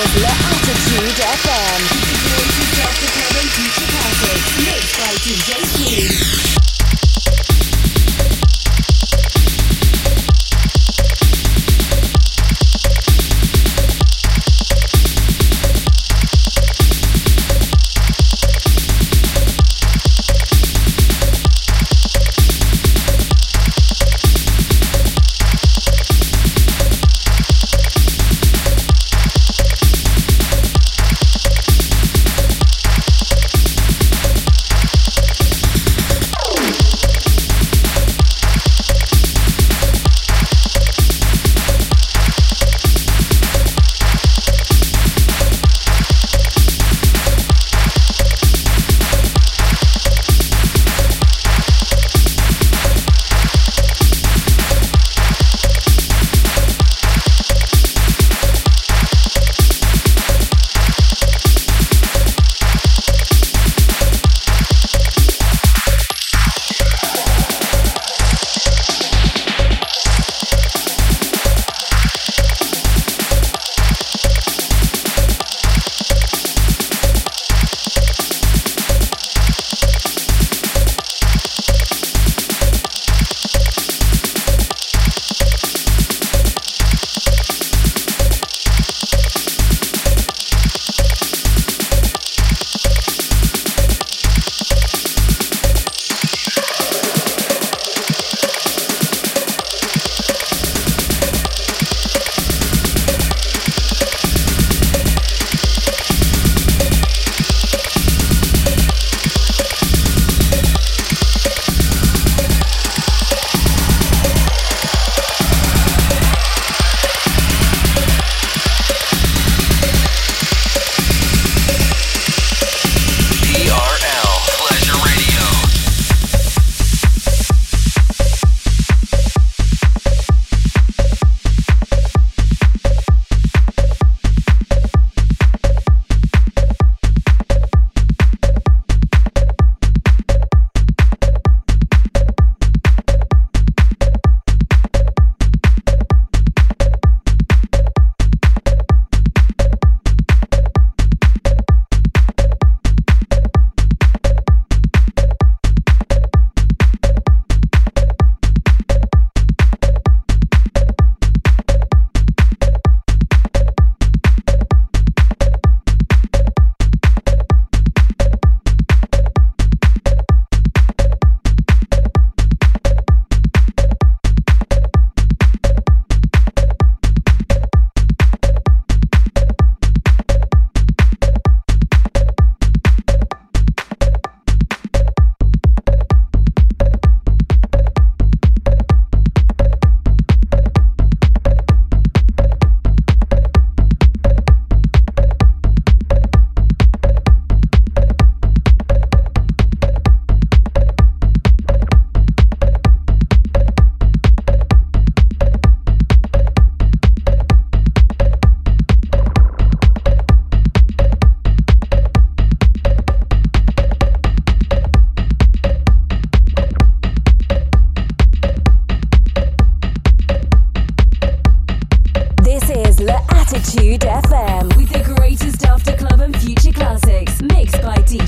with L'Attitude FM. Integrated Dr. By DJ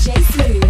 DJ Smooth.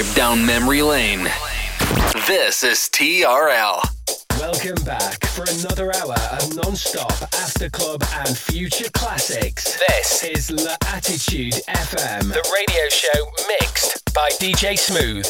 Trip down memory lane. This is TRL. Welcome back for another hour of non-stop after club and future classics. This is La Attitude FM, the radio show mixed by DJ Smooth.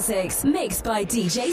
Classics mixed by DJ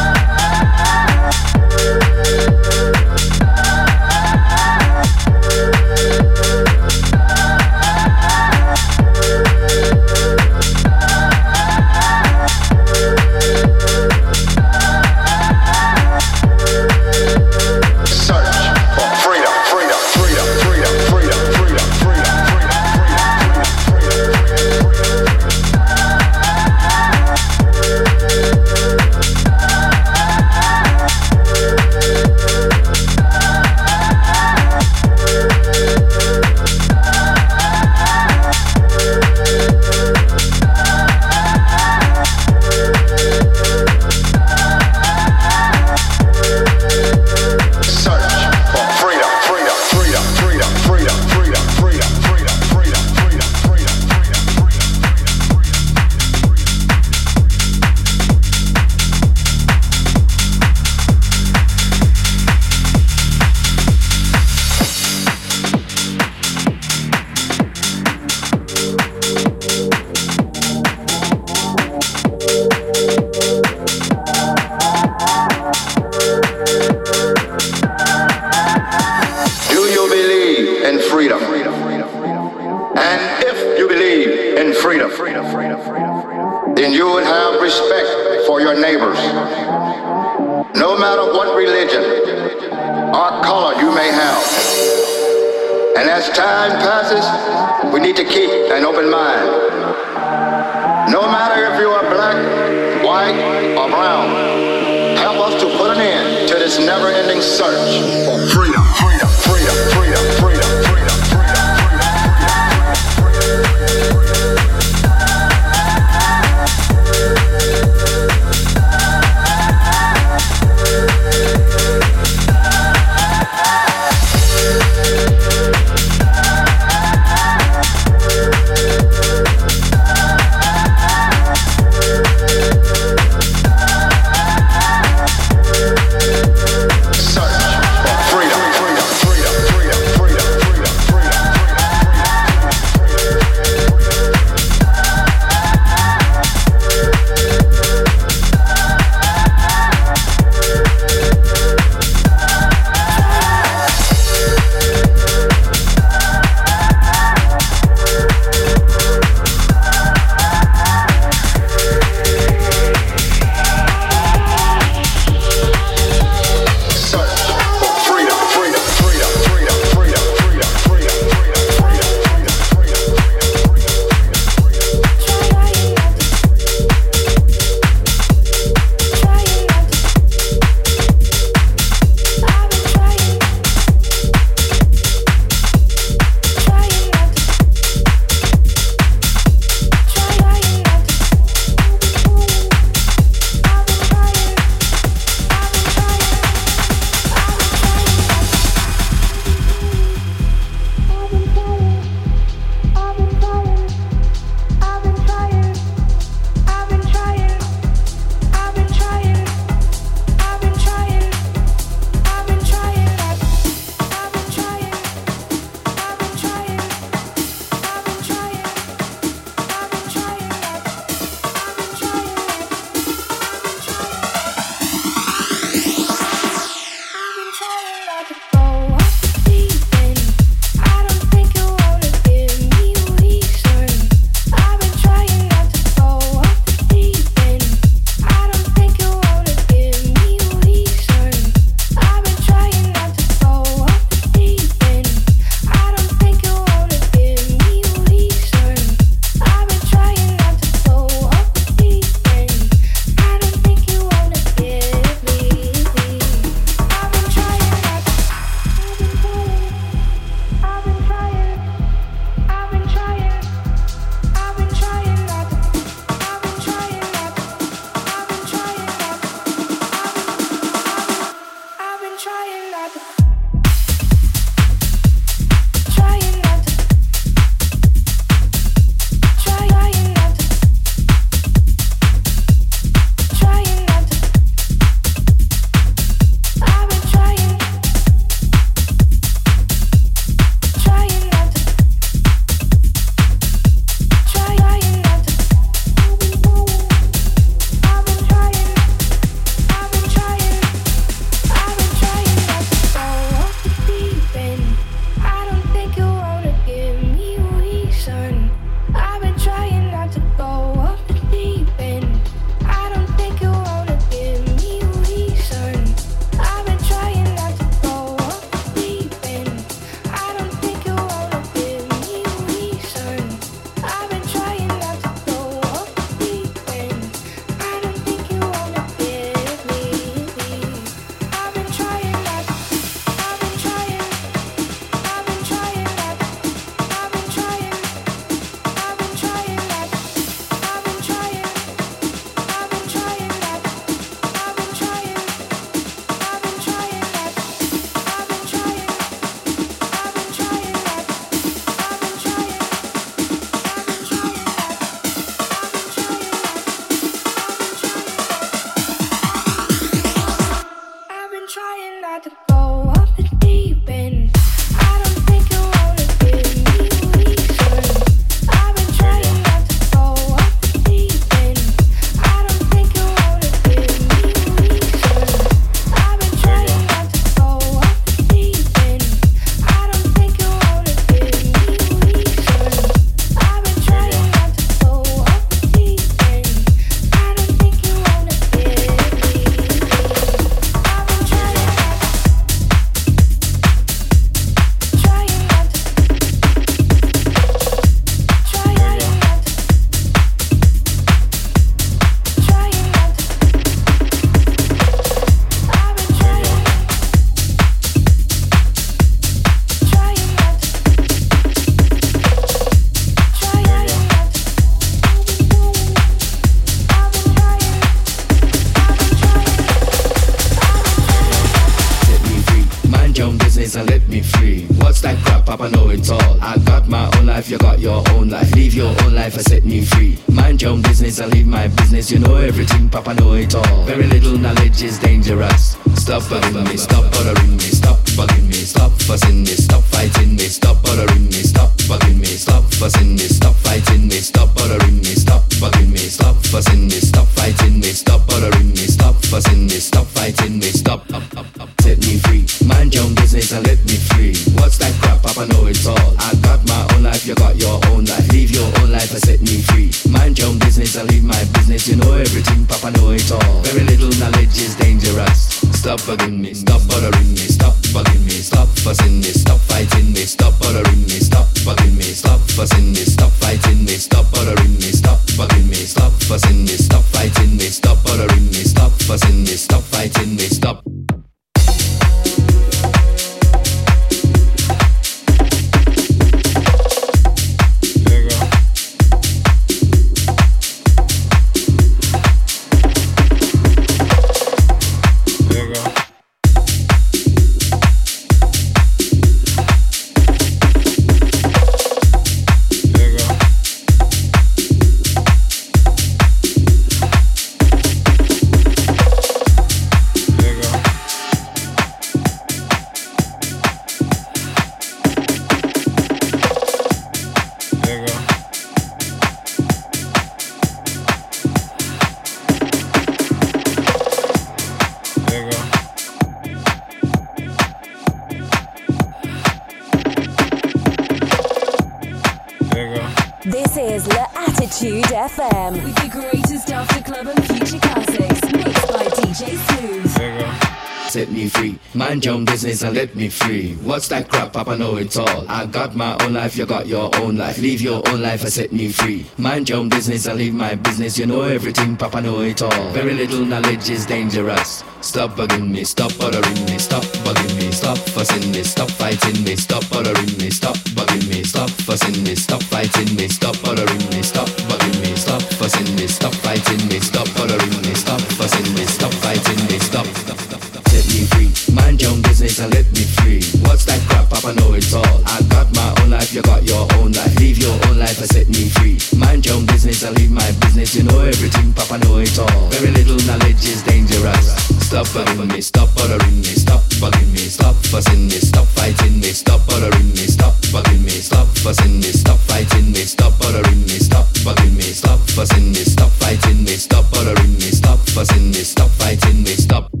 life, you got your own life. Leave your own life and set me free. Mind your own business and leave my business. You know everything, Papa know it all. Very little knowledge is dangerous. Stop bugging me, stop bothering me, stop bugging me, stop fussing me, stop fighting me, stop bothering me, stop bugging me, stop fussing me, stop fighting me, stop bothering me, stop bugging me, stop fussing me, stop fighting me, stop bothering me, stop fussing me, stop fighting me, stop. Set me free, mind your own business and let me free. What's that crap? Papa know it all. I got my own life, you got your own life. Leave your own life and set me free. Mind your own business and leave my business. You know everything, Papa know it all. Very little knowledge is dangerous. Stop bugging me, stop bothering me, stop bugging me, stop fussing me, stop fighting me, stop bothering me, stop bugging me, stop fussing me, stop fighting me, stop bothering me, stop bugging me, stop fussing me, stop fighting me, stop bothering me, stop fussing me, stop fighting me, stop.